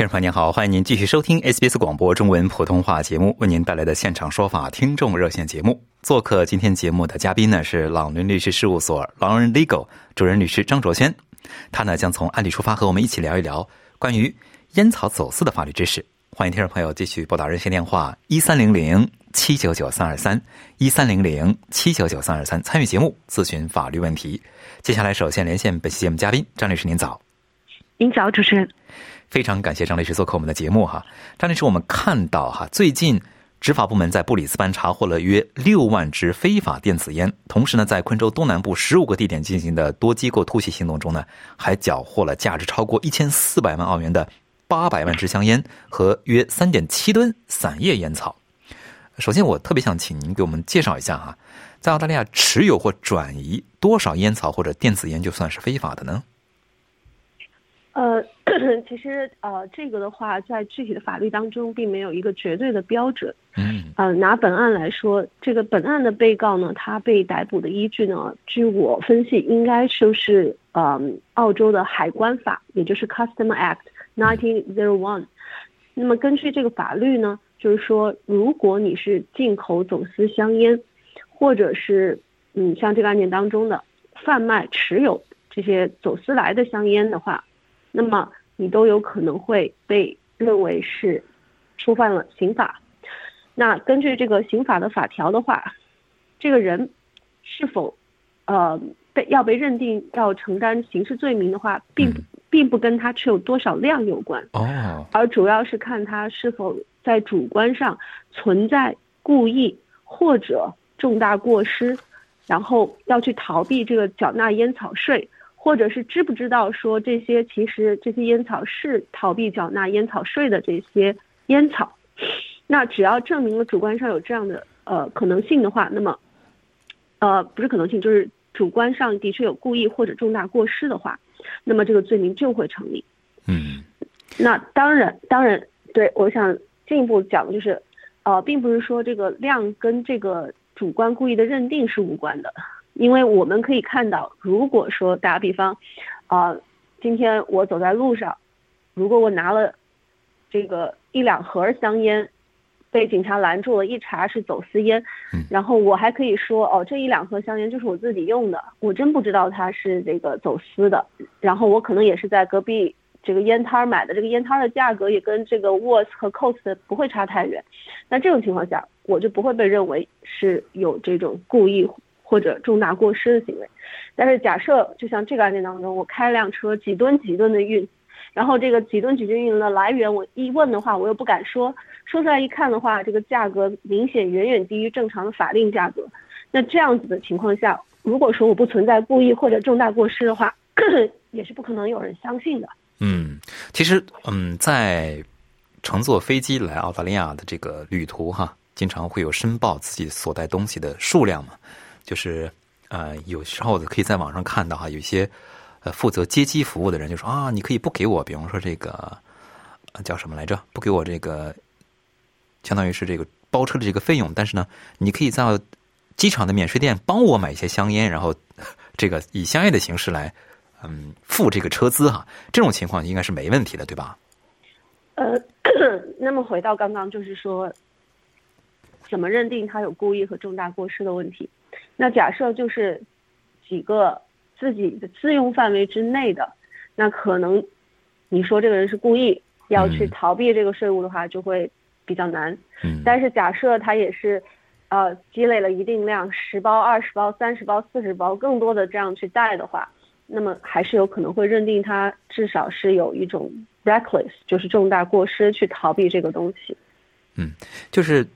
听众朋友您好，欢迎您继续收听 SBS 广播中文普通话节目为您带来的现场说法听众热线节目。做客今天节目的嘉宾呢是朗伦律师事务所狼人 Legal 主任律师张卓轩，他呢将从案例出发和我们一起聊一聊关于烟草走私的法律知识。欢迎听众朋友继续拨打热线电话一三零零七九九三二三一三零零七九九三二三参与节目咨询法律问题。接下来首先连线本期节目嘉宾张律师，您早。您早，主持人。非常感谢张律师做客我们的节目哈，张律师，我们看到哈，最近执法部门在布里斯班查获了约六万支非法电子烟，同时呢，在昆州东南部十五个地点进行的多机构突袭行动中呢，还缴获了价值超过一千四百万澳元的八百万支香烟和约三点七吨散叶烟草。首先，我特别想请您给我们介绍一下哈，在澳大利亚持有或转移多少烟草或者电子烟就算是非法的呢？呃，其实呃，这个的话，在具体的法律当中，并没有一个绝对的标准。嗯。呃，拿本案来说，这个本案的被告呢，他被逮捕的依据呢，据我分析，应该就是呃，澳洲的海关法，也就是 Custom Act 1901。那么根据这个法律呢，就是说，如果你是进口走私香烟，或者是嗯，像这个案件当中的贩卖、持有这些走私来的香烟的话。那么你都有可能会被认为是触犯了刑法。那根据这个刑法的法条的话，这个人是否呃被要被认定要承担刑事罪名的话，并并不跟他持有多少量有关哦，而主要是看他是否在主观上存在故意或者重大过失，然后要去逃避这个缴纳烟草税。或者是知不知道说这些其实这些烟草是逃避缴纳烟草税的这些烟草，那只要证明了主观上有这样的呃可能性的话，那么，呃不是可能性，就是主观上的确有故意或者重大过失的话，那么这个罪名就会成立。嗯，那当然当然，对我想进一步讲的就是，呃，并不是说这个量跟这个主观故意的认定是无关的。因为我们可以看到，如果说打比方，啊，今天我走在路上，如果我拿了这个一两盒香烟，被警察拦住了，一查是走私烟，然后我还可以说，哦，这一两盒香烟就是我自己用的，我真不知道它是这个走私的，然后我可能也是在隔壁这个烟摊买的，这个烟摊的价格也跟这个 w o s 和 Cost 不会差太远，那这种情况下，我就不会被认为是有这种故意。或者重大过失的行为，但是假设就像这个案件当中，我开辆车几吨几吨的运，然后这个几吨几吨运的来源，我一问的话，我又不敢说，说出来一看的话，这个价格明显远远低于正常的法定价格。那这样子的情况下，如果说我不存在故意或者重大过失的话，也是不可能有人相信的。嗯，其实嗯，在乘坐飞机来澳大利亚的这个旅途哈，经常会有申报自己所带东西的数量嘛。就是，呃，有时候可以在网上看到哈，有些呃负责接机服务的人就说啊，你可以不给我，比方说这个叫什么来着？不给我这个，相当于是这个包车的这个费用，但是呢，你可以在机场的免税店帮我买一些香烟，然后这个以香烟的形式来嗯付这个车资哈。这种情况应该是没问题的，对吧？呃，那么回到刚刚就是说，怎么认定他有故意和重大过失的问题？那假设就是几个自己的自用范围之内的，那可能你说这个人是故意要去逃避这个税务的话，就会比较难。嗯。但是假设他也是，呃，积累了一定量，十包、二十包、三十包、四十包，更多的这样去带的话，那么还是有可能会认定他至少是有一种 reckless，就是重大过失去逃避这个东西。嗯，就是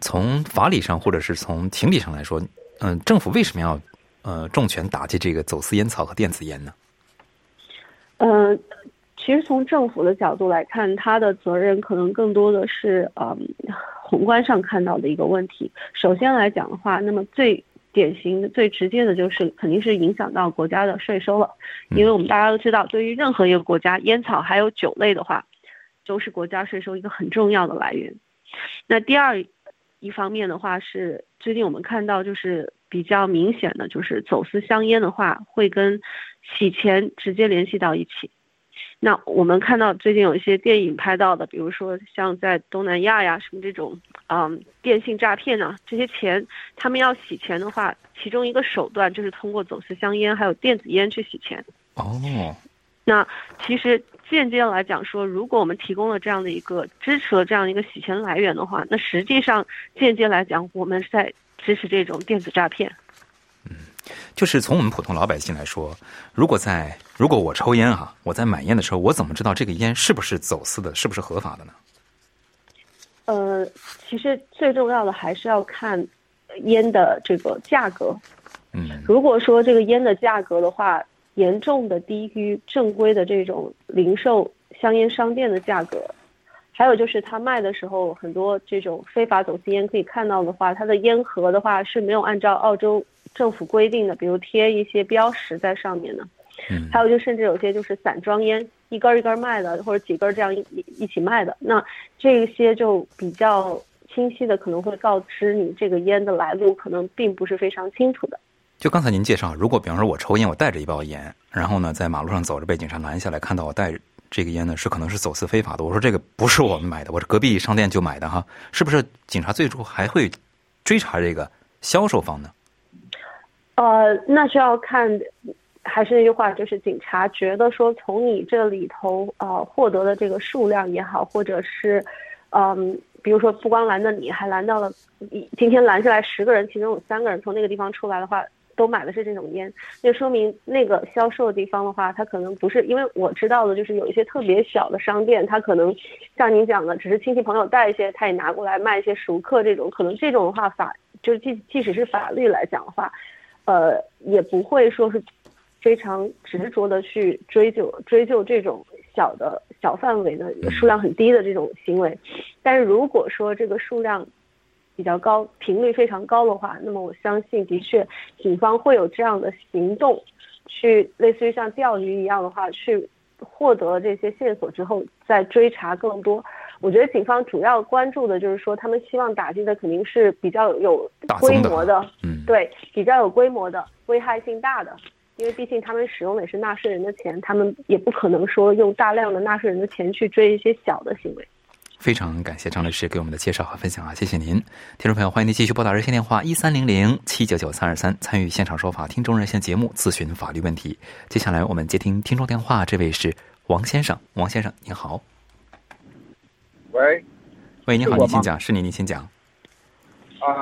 从法理上或者是从情理上来说，嗯，政府为什么要呃重拳打击这个走私烟草和电子烟呢？嗯，其实从政府的角度来看，它的责任可能更多的是嗯宏观上看到的一个问题。首先来讲的话，那么最典型的、最直接的就是肯定是影响到国家的税收了，因为我们大家都知道，对于任何一个国家，烟草还有酒类的话，都是国家税收一个很重要的来源。那第二一方面的话是，最近我们看到就是比较明显的就是走私香烟的话，会跟洗钱直接联系到一起。那我们看到最近有一些电影拍到的，比如说像在东南亚呀什么这种，嗯，电信诈骗呢，这些钱他们要洗钱的话，其中一个手段就是通过走私香烟还有电子烟去洗钱。哦，那其实间接来讲说，如果我们提供了这样的一个支持了这样一个洗钱来源的话，那实际上间接来讲，我们是在支持这种电子诈骗。嗯就是从我们普通老百姓来说，如果在如果我抽烟哈，我在买烟的时候，我怎么知道这个烟是不是走私的，是不是合法的呢？呃，其实最重要的还是要看烟的这个价格。嗯，如果说这个烟的价格的话，严重的低于正规的这种零售香烟商店的价格，还有就是他卖的时候，很多这种非法走私烟可以看到的话，它的烟盒的话是没有按照澳洲政府规定的，比如贴一些标识在上面的。嗯，还有就甚至有些就是散装烟，一根一根卖的，或者几根这样一一起卖的，那这些就比较清晰的可能会告知你这个烟的来路，可能并不是非常清楚的。就刚才您介绍，如果比方说我抽烟，我带着一包烟，然后呢在马路上走着被警察拦下来，看到我带这个烟呢是可能是走私非法的，我说这个不是我们买的，我是隔壁商店就买的哈，是不是警察最终还会追查这个销售方呢？呃，那就要看，还是那句话，就是警察觉得说从你这里头呃获得的这个数量也好，或者是，嗯，比如说不光拦的你，还拦到了，今天拦下来十个人，其中有三个人从那个地方出来的话，都买的是这种烟，那说明那个销售的地方的话，它可能不是，因为我知道的就是有一些特别小的商店，它可能像您讲的，只是亲戚朋友带一些，他也拿过来卖一些熟客这种，可能这种的话法就是即即使是法律来讲的话。呃，也不会说是非常执着的去追究追究这种小的小范围的数量很低的这种行为，但是如果说这个数量比较高、频率非常高的话，那么我相信的确警方会有这样的行动，去类似于像钓鱼一样的话，去获得这些线索之后再追查更多。我觉得警方主要关注的就是说，他们希望打击的肯定是比较有规模的，嗯，对，比较有规模的、危害性大的，因为毕竟他们使用的也是纳税人的钱，他们也不可能说用大量的纳税人的钱去追一些小的行为。非常感谢张律师给我们的介绍和分享啊，谢谢您，听众朋友，欢迎您继续拨打热线电话一三零零七九九三二三参与现场说法听众热线节目咨询法律问题。接下来我们接听听众电话，这位是王先生，王先生您好。喂，喂，你好，您请讲，是你，您请讲。啊，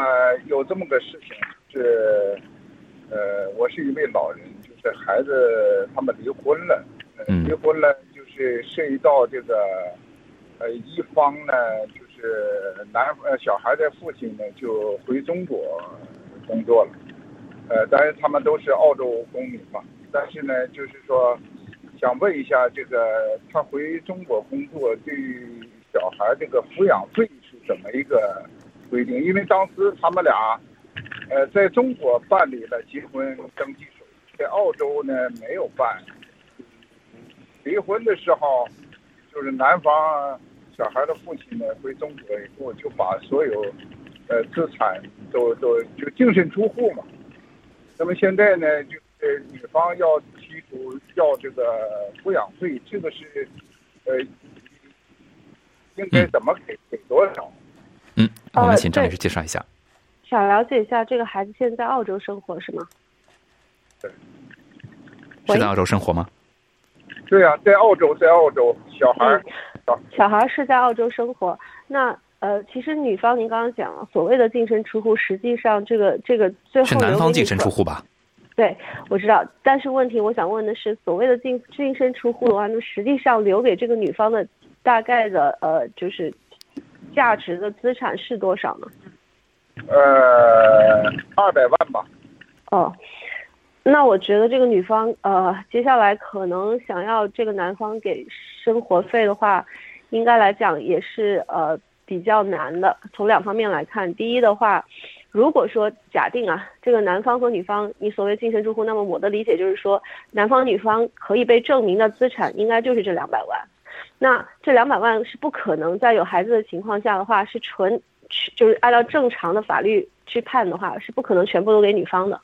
有这么个事情，是，呃，我是一位老人，就是孩子他们离婚了，离婚了，就是涉及到这个，呃，一方呢，就是男呃小孩的父亲呢就回中国工作了，呃，当然他们都是澳洲公民嘛，但是呢，就是说，想问一下，这个他回中国工作对于。小孩这个抚养费是怎么一个规定？因为当时他们俩，呃，在中国办理了结婚登记手续，在澳洲呢没有办。离婚的时候，就是男方小孩的父亲呢回中国以后，就把所有呃资产都都就净身出户嘛。那么现在呢，就是女方要提出要这个抚养费，这个是呃。应该怎么给？给多少？嗯，我们请张律师介绍一下。想了解一下，这个孩子现在在澳洲生活是吗？对。是在澳洲生活吗？对呀，在澳洲，在澳洲，小孩小孩是在澳洲生活。那呃，其实女方您刚刚讲了，所谓的净身出户，实际上这个这个最后是男方净身出户吧？对，我知道，但是问题我想问的是，所谓的净净身出户的话，那实际上留给这个女方的大概的呃，就是价值的资产是多少呢？呃，二百万吧。哦，那我觉得这个女方呃，接下来可能想要这个男方给生活费的话，应该来讲也是呃比较难的。从两方面来看，第一的话。如果说假定啊，这个男方和女方，你所谓净身出户，那么我的理解就是说，男方女方可以被证明的资产应该就是这两百万。那这两百万是不可能在有孩子的情况下的话，是纯，就是按照正常的法律去判的话，是不可能全部都给女方的。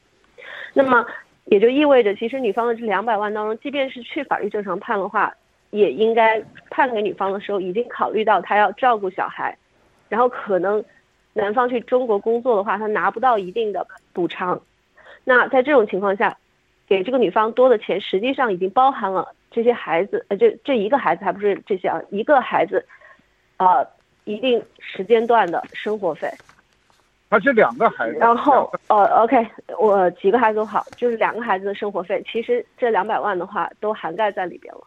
那么也就意味着，其实女方的这两百万当中，即便是去法律正常判的话，也应该判给女方的时候，已经考虑到她要照顾小孩，然后可能。男方去中国工作的话，他拿不到一定的补偿。那在这种情况下，给这个女方多的钱，实际上已经包含了这些孩子，呃，这这一个孩子还不是这些啊，一个孩子，呃，一定时间段的生活费。他是两个孩子。然后，呃，OK，我几个孩子都好，就是两个孩子的生活费，其实这两百万的话都涵盖在里边了。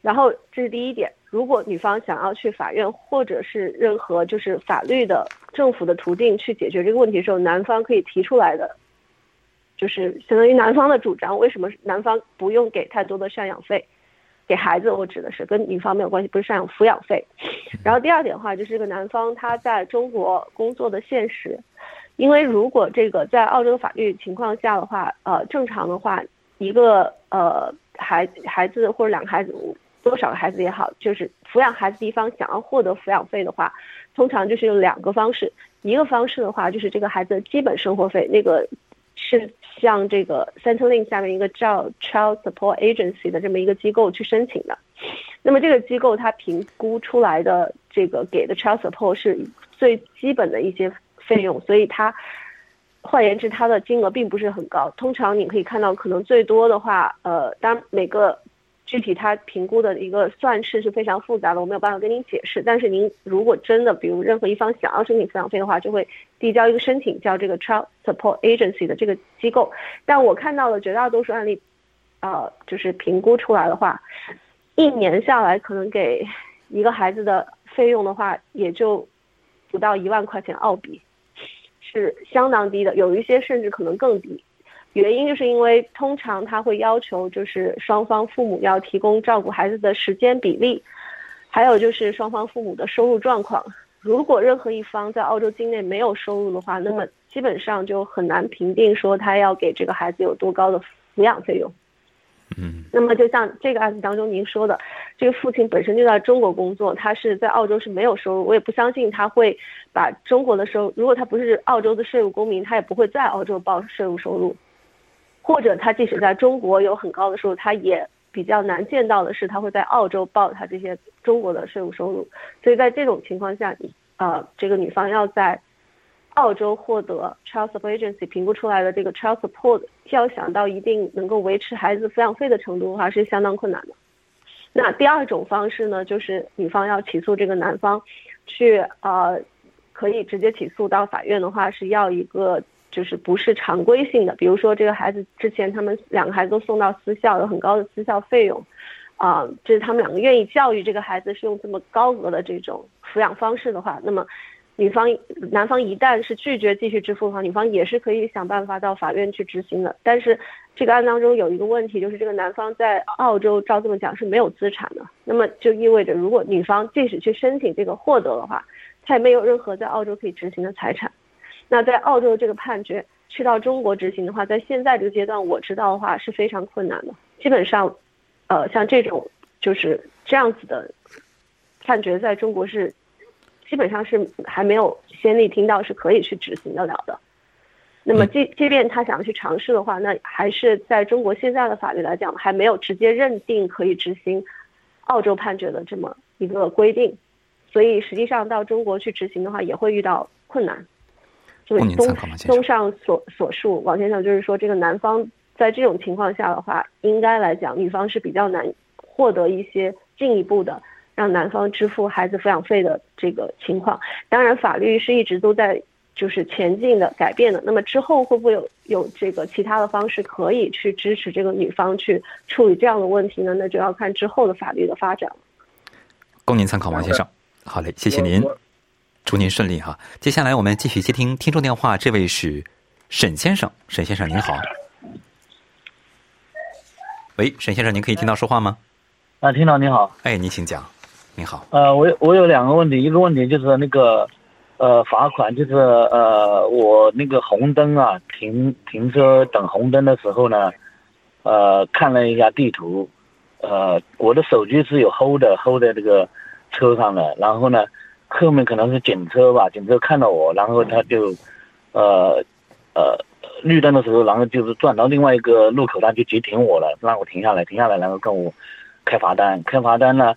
然后这是第一点，如果女方想要去法院或者是任何就是法律的政府的途径去解决这个问题的时候，男方可以提出来的，就是相当于男方的主张。为什么男方不用给太多的赡养费？给孩子，我指的是跟女方没有关系，不是赡养抚养费。然后第二点的话，就是这个男方他在中国工作的现实，因为如果这个在澳洲法律情况下的话，呃，正常的话，一个呃孩孩子或者两个孩子。多少个孩子也好，就是抚养孩子一方想要获得抚养费的话，通常就是有两个方式。一个方式的话，就是这个孩子的基本生活费，那个是向这个 Centrelink 下面一个叫 Child Support Agency 的这么一个机构去申请的。那么这个机构它评估出来的这个给的 Child Support 是最基本的一些费用，所以它换言之，它的金额并不是很高。通常你可以看到，可能最多的话，呃，当然每个。具体他评估的一个算式是非常复杂的，我没有办法跟您解释。但是您如果真的，比如任何一方想要申请抚养费的话，就会递交一个申请，叫这个 Child Support Agency 的这个机构。但我看到的绝大多数案例，呃，就是评估出来的话，一年下来可能给一个孩子的费用的话，也就不到一万块钱澳币，是相当低的。有一些甚至可能更低。原因就是因为通常他会要求就是双方父母要提供照顾孩子的时间比例，还有就是双方父母的收入状况。如果任何一方在澳洲境内没有收入的话，那么基本上就很难评定说他要给这个孩子有多高的抚养费用。嗯，那么就像这个案子当中您说的，这个父亲本身就在中国工作，他是在澳洲是没有收入，我也不相信他会把中国的收，如果他不是澳洲的税务公民，他也不会在澳洲报税务收入。或者他即使在中国有很高的收入，他也比较难见到的是他会在澳洲报他这些中国的税务收入。所以在这种情况下，呃，这个女方要在澳洲获得 Child Support Agency 评估出来的这个 Child Support，要想到一定能够维持孩子抚养费的程度的话，是相当困难的。那第二种方式呢，就是女方要起诉这个男方，去呃，可以直接起诉到法院的话，是要一个。就是不是常规性的，比如说这个孩子之前他们两个孩子都送到私校，有很高的私校费用，啊，这是他们两个愿意教育这个孩子是用这么高额的这种抚养方式的话，那么女方男方一旦是拒绝继续支付的话，女方也是可以想办法到法院去执行的。但是这个案当中有一个问题，就是这个男方在澳洲照这么讲是没有资产的，那么就意味着如果女方即使去申请这个获得的话，他也没有任何在澳洲可以执行的财产。那在澳洲这个判决去到中国执行的话，在现在这个阶段，我知道的话是非常困难的。基本上，呃，像这种就是这样子的判决，在中国是基本上是还没有先例听到是可以去执行得了的。那么，即即便他想要去尝试的话，那还是在中国现在的法律来讲，还没有直接认定可以执行澳洲判决的这么一个规定。所以，实际上到中国去执行的话，也会遇到困难。综综上所所述，王先生就是说，这个男方在这种情况下的话，应该来讲，女方是比较难获得一些进一步的让男方支付孩子抚养费的这个情况。当然，法律是一直都在就是前进的改变的。那么之后会不会有有这个其他的方式可以去支持这个女方去处理这样的问题呢？那就要看之后的法律的发展了。供您参考，王先生。好嘞，谢谢您，祝您顺利哈。接下来我们继续接听听众电话，这位是沈先生，沈先生您好。喂，沈先生，您可以听到说话吗？啊，听到你好。哎，您请讲。您好。呃，我我有两个问题，一个问题就是那个，呃，罚款就是呃，我那个红灯啊，停停车等红灯的时候呢，呃，看了一下地图，呃，我的手机是有 hold 的 hold 在这个车上的，然后呢，后面可能是警车吧，警车看到我，然后他就，呃，呃。绿灯的时候，然后就是转到另外一个路口，他就急停我了，让我停下来，停下来，然后跟我开罚单。开罚单呢，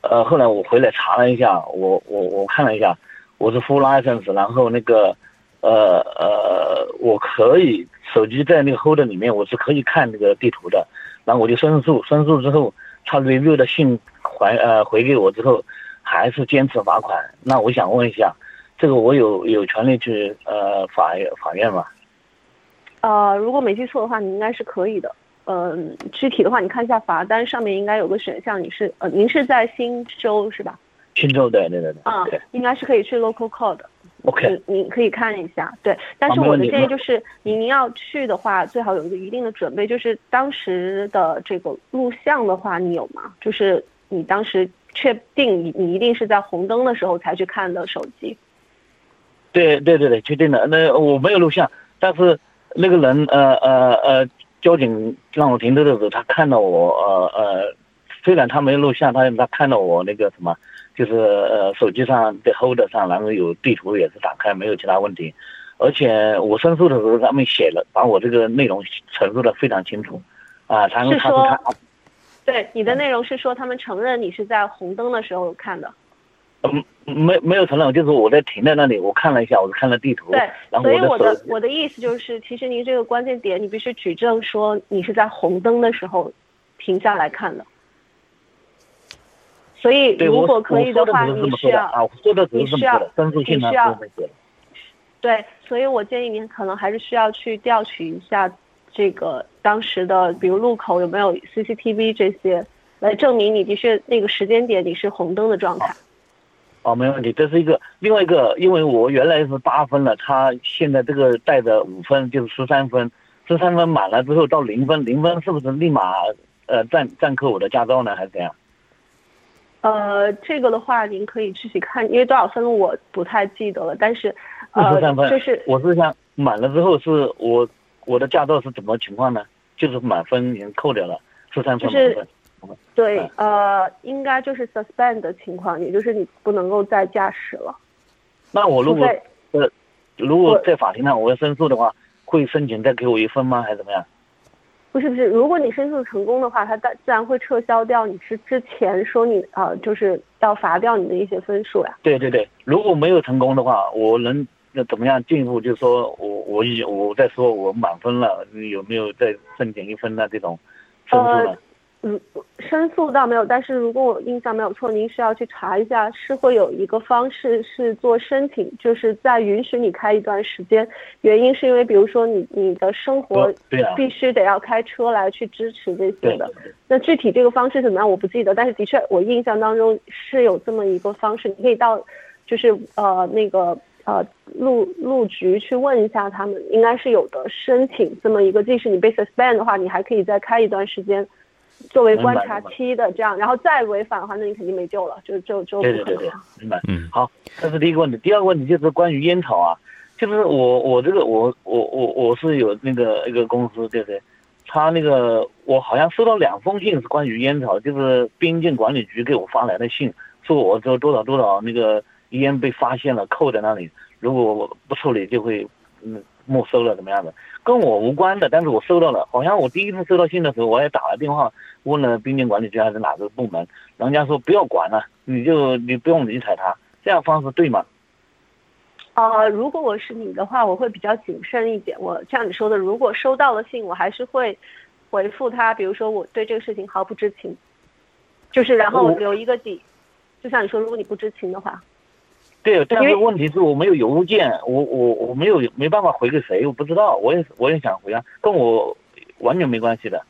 呃，后来我回来查了一下，我我我看了一下，我是 full license，然后那个，呃呃，我可以手机在那个 hold 里面，我是可以看那个地图的。然后我就申诉，申诉之后，他 review 的信还呃回给我之后，还是坚持罚款。那我想问一下，这个我有有权利去呃法法院吗？呃，如果没记错的话，你应该是可以的。嗯，具体的话，你看一下罚单上面应该有个选项，你是呃，您是在新州是吧？新州对对对对。啊，应该是可以去 local code。OK。你你可以看一下，对。但是我的建议就是，您您要去的话，最好有一个一定的准备，就是当时的这个录像的话，你有吗？就是你当时确定你你一定是在红灯的时候才去看的手机。对对对对，确定的。那我没有录像，但是。那个人呃呃呃，交警让我停车的时候，他看到我呃呃，虽然他没录像，他他看到我那个什么，就是呃手机上的 hold 上，然后有地图也是打开，没有其他问题。而且我申诉的时候，他们写了，把我这个内容陈述的非常清楚，啊，他们他是他，对你的内容是说他们承认你是在红灯的时候看的。嗯，没没有承认，就是我在停在那里，我看了一下，我看了地图。对，所以我的我的意思就是，其实您这个关键点，你必须举证说你是在红灯的时候停下来看的。所以如果可以的话，你需要啊，说的只是这么说的，需要。对，所以我建议您可能还是需要去调取一下这个当时的，比如路口有没有 CCTV 这些，来证明你的确那个时间点你是红灯的状态。哦，没问题，这是一个另外一个，因为我原来是八分了，他现在这个带着五分，就是十三分，十三分满了之后到零分，零分是不是立马呃暂暂扣我的驾照呢，还是怎样？呃，这个的话您可以具体看，因为多少分我不太记得了，但是呃，就是我是想满了之后是我我的驾照是怎么情况呢？就是满分已经扣掉了，十三分满分。对，呃，应该就是 suspend 的情况，也就是你不能够再驾驶了。那我如果呃，如果在法庭上我要申诉的话，会申请再给我一分吗？还是怎么样？不是不是，如果你申诉成功的话，他自自然会撤销掉你是之前说你啊，就是要罚掉你的一些分数呀。对对对，如果没有成功的话，我能那怎么样进一步？就是说我我已我在说我满分了，有没有再申请一分呢？这种申诉呢？嗯，申诉倒没有，但是如果我印象没有错，您是要去查一下，是会有一个方式是做申请，就是在允许你开一段时间，原因是因为比如说你你的生活必须得要开车来去支持这些的，那具体这个方式怎么样我不记得，但是的确我印象当中是有这么一个方式，你可以到就是呃那个呃路路局去问一下他们，应该是有的申请这么一个，即使你被 suspend 的话，你还可以再开一段时间。作为观察期的这样，然后再违反的话，那你肯定没救了，就就就对对对对，明白。嗯，好，这是第一个问题。第二个问题就是关于烟草啊，就是我我这个我我我我是有那个一个公司，对不对？他那个我好像收到两封信是关于烟草，就是边境管理局给我发来的信，说我这多少多少那个烟被发现了，扣在那里，如果我不处理就会嗯没收了，怎么样的？跟我无关的，但是我收到了，好像我第一次收到信的时候，我也打了电话问了边境管理局还是哪个部门，人家说不要管了，你就你不用理睬他，这样方式对吗？呃，如果我是你的话，我会比较谨慎一点。我像你说的，如果收到了信，我还是会回复他，比如说我对这个事情毫不知情，就是然后留一个底，就像你说，如果你不知情的话。对，但是问题是我没有邮件，我我我没有没办法回给谁，我不知道，我也我也想回啊，跟我完全没关系的，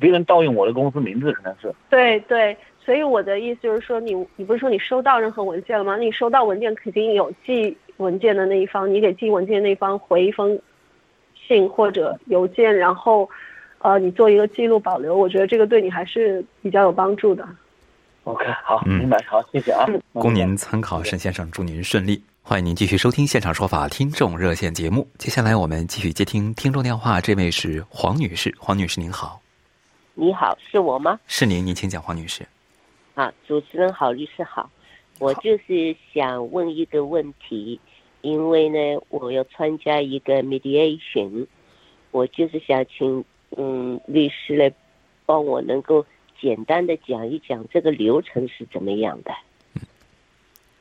别人盗用我的公司名字可能是。对对，所以我的意思就是说，你你不是说你收到任何文件了吗？你收到文件肯定有寄文件的那一方，你给寄文件那一方回一封信或者邮件，然后呃你做一个记录保留，我觉得这个对你还是比较有帮助的。OK，好，明白，好，谢谢啊，供您参考，沈先生，祝您顺利。欢迎您继续收听《现场说法》听众热线节目。接下来我们继续接听听众电话，这位是黄女士，黄女士您好。你好，是我吗？是您，您请讲，黄女士。啊，主持人好，律师好，我就是想问一个问题，因为呢，我要参加一个 mediation，我就是想请嗯律师来帮我能够。简单的讲一讲这个流程是怎么样的？嗯，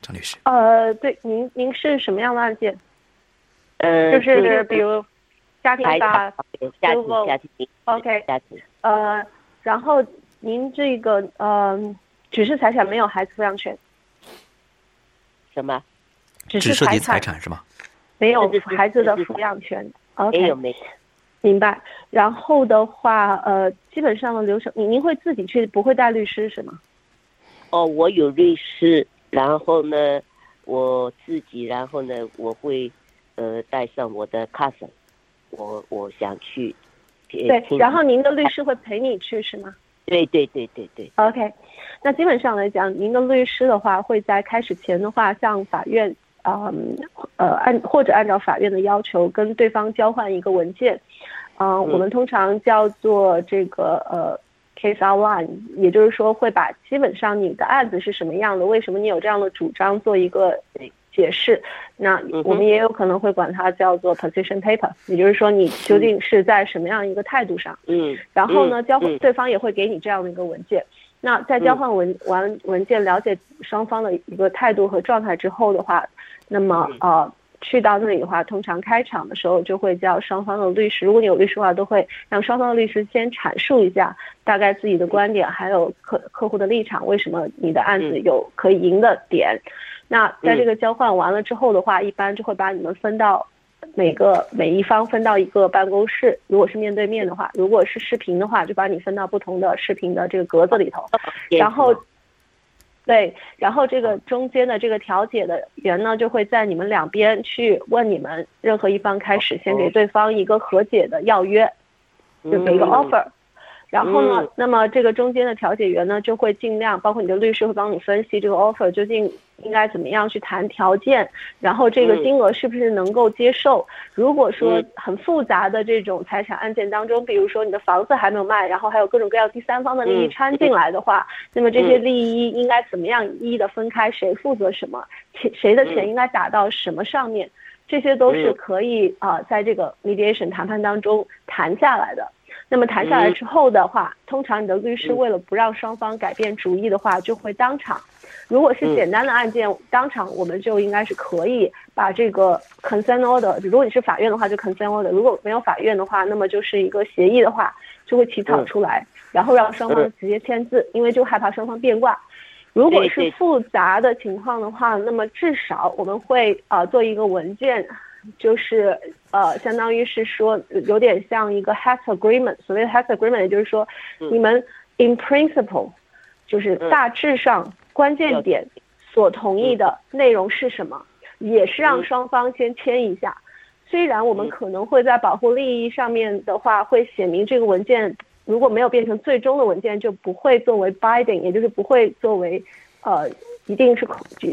张律师。呃，对，您您是什么样的案件？呃，就是比如家庭法、家庭家庭，OK，家庭。呃，然后您这个呃，只是财产没有孩子抚养权。什么？只是涉及财产是吗？没有孩子的抚养权。OK，没有没有。明白，然后的话，呃，基本上的流程，您您会自己去，不会带律师是吗？哦，我有律师，然后呢，我自己，然后呢，我会，呃，带上我的 cousin，我我想去。对，然后您的律师会陪你去是吗？对对对对对。OK，那基本上来讲，您的律师的话会在开始前的话向法院。嗯，呃，按或者按照法院的要求跟对方交换一个文件，嗯，我们通常叫做这个呃 case outline，也就是说会把基本上你的案子是什么样的，为什么你有这样的主张做一个解释。那我们也有可能会管它叫做 position paper，也就是说你究竟是在什么样一个态度上。嗯。然后呢，交换对方也会给你这样的一个文件。那在交换文完文件，了解双方的一个态度和状态之后的话。那么呃，去到那里的话，通常开场的时候就会叫双方的律师。如果你有律师的话，都会让双方的律师先阐述一下大概自己的观点，还有客客户的立场，为什么你的案子有可以赢的点。那在这个交换完了之后的话，一般就会把你们分到每个每一方分到一个办公室。如果是面对面的话，如果是视频的话，就把你分到不同的视频的这个格子里头，然后。对，然后这个中间的这个调解的人呢，就会在你们两边去问你们任何一方开始，先给对方一个和解的要约，就给一个 offer。然后呢，那么这个中间的调解员呢，就会尽量，包括你的律师会帮你分析这个 offer 究竟应该怎么样去谈条件，然后这个金额是不是能够接受。如果说很复杂的这种财产案件当中，比如说你的房子还没有卖，然后还有各种各样第三方的利益掺进来的话，那么这些利益应该怎么样一一的分开，谁负责什么，钱谁的钱应该打到什么上面，这些都是可以啊，在这个 mediation 谈判当中谈下来的。那么谈下来之后的话，通常你的律师为了不让双方改变主意的话，就会当场。如果是简单的案件，当场我们就应该是可以把这个 consent order。如果你是法院的话，就 consent order；如果没有法院的话，那么就是一个协议的话，就会起草出来，然后让双方直接签字，因为就害怕双方变卦。如果是复杂的情况的话，那么至少我们会啊做一个文件。就是呃，相当于是说，有点像一个 h a s agreement。所谓的 h a s agreement，也就是说，你们 in principle，就是大致上关键点所同意的内容是什么，也是让双方先签一下。虽然我们可能会在保护利益上面的话，会写明这个文件如果没有变成最终的文件，就不会作为 binding，也就是不会作为呃。一定是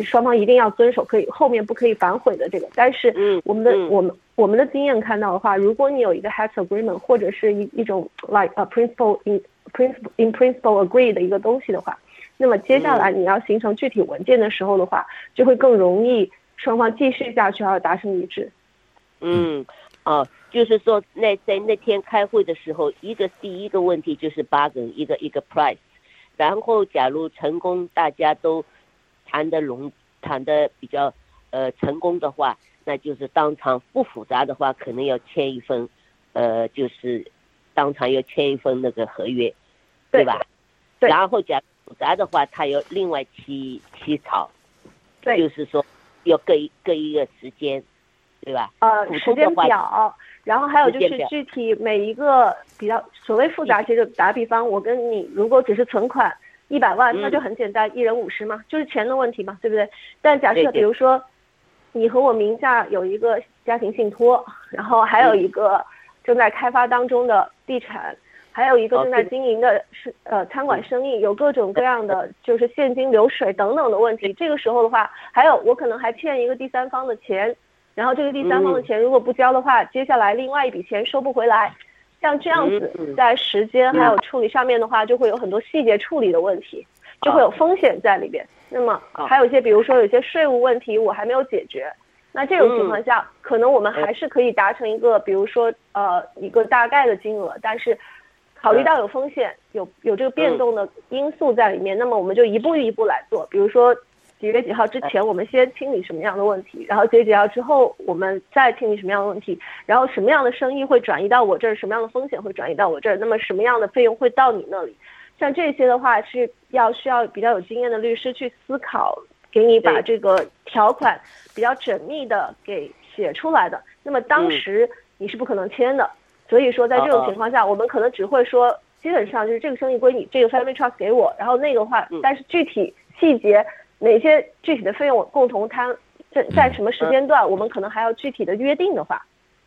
双方一定要遵守，可以后面不可以反悔的这个。但是，我们的我们我们的经验看到的话，如果你有一个 has agreement 或者是一一种 like a principle in principle in principle agree 的一个东西的话，那么接下来你要形成具体文件的时候的话，就会更容易双方继续下去而达成一致。嗯，啊，就是说那在那天开会的时候，一个第一个问题就是 bargain 一个一个 price，然后假如成功，大家都。谈的容谈的比较呃成功的话，那就是当场不复杂的话，可能要签一份，呃，就是当场要签一份那个合约，对吧？对。然后讲复杂的话，他要另外起起草，对，就是说要各一各一个时间，对吧？呃，普时间表，然后还有就是具体每一个比较所谓复杂，其实打比方，我跟你如果只是存款一百万，嗯那就很简单，一人五十嘛，就是钱的问题嘛，对不对？但假设比如说你和我名下有一个家庭信托，然后还有一个正在开发当中的地产。还有一个哦正在经营的是呃餐馆生意，有各种各样的就是现金流水等等的问题。这个时候的话，还有我可能还欠一个第三方的钱，然后这个第三方的嗯钱如果不交的话，接下来另外一笔钱收不回来。像这样子在时间还有处理上面的话，就会有很多细节处理的问题，就会有风险在里边。那么啊。还有一些，比如说有些税务问题我还没有解决，那这种情况下，可能我们还是可以达成一个，比如说呃一个大概的金额，但是考虑到有风险，有有这个变动的因素在里面，那么我们就一步一步来做，比如说。几月几号之前，我们先清理什么样的问题，然后几月几号之后，我们再清理什么样的问题，然后什么样的生意会转移到我这儿，什么样的风险会转移到我这儿，那么什么样的费用会到你那里？像这些的话，是要需要比较有经验的律师去思考，给你把这个条款比较缜密的给写出来的。那么当时你是不可能签的，所以说在这种情况下，我们可能只会说，基本上就是这个生意归你，这个 family trust 给我，然后那个话嗯，但是具体细节哪些具体的费用共同摊，在在什么时间段，我们可能还要具体的约定的话，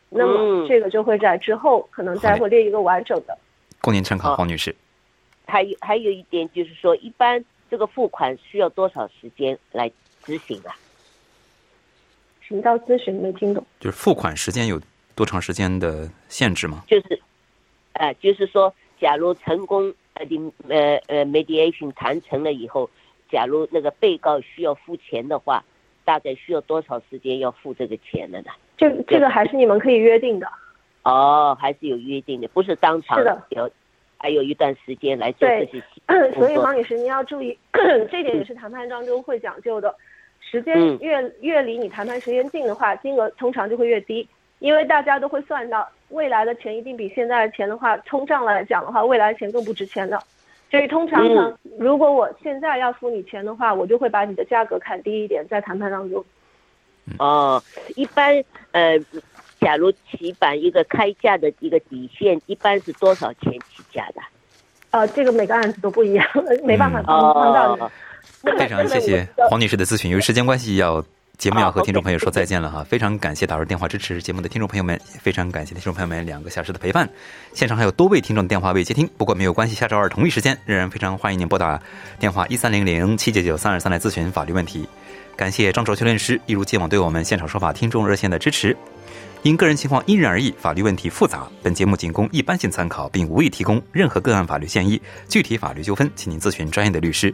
那么嗯这个就会在之后可能再会列一个完整的。供您参考，黄女士。还有还有一点就是说，一般这个付款需要多少时间来执行啊？什么叫咨询？没听懂。就是付款时间有多长时间的限制吗？就是，呃，就是说，假如成功呃的呃呃 mediation 谈成了以后，假如那个被告需要付钱的话，大概需要多少时间要付这个钱的呢？这这个还是你们可以约定的。哦，还是有约定的，不是当场是的有，还有一段时间来做这些细所以黄女士，您要注意，这点也是谈判当中会讲究的。时间嗯越越离你谈判时间近的话，金额通常就会越低，因为大家都会算到未来的钱一定比现在的钱的话，通胀来讲的话，未来的钱更不值钱的。所以通常呢，如果我现在要付你钱的话，我就会把你的价格砍低一点，在谈判当中。哦，一般呃，假如起板一个开价的一个底线，一般是多少钱起价的？呃，这个每个案子都不一样，没办法嗯帮帮到你。哦，非常谢谢黄女士的咨询。由于时间关系，要节目要和听众朋友说再见了哈。非常感谢打入电话支持节目的听众朋友们，也非常感谢听众朋友们两个小时的陪伴。现场还有多位听众的电话未接听，不过没有关系，下周二同一时间仍然非常欢迎您拨打电话一三零零七九九三二三来咨询法律问题。感谢张卓修律师一如既往对我们现场说法听众热线的支持。因个人情况因人而异，法律问题复杂，本节目仅供一般性参考，并无意提供任何个案法律建议。具体法律纠纷，请您咨询专业的律师。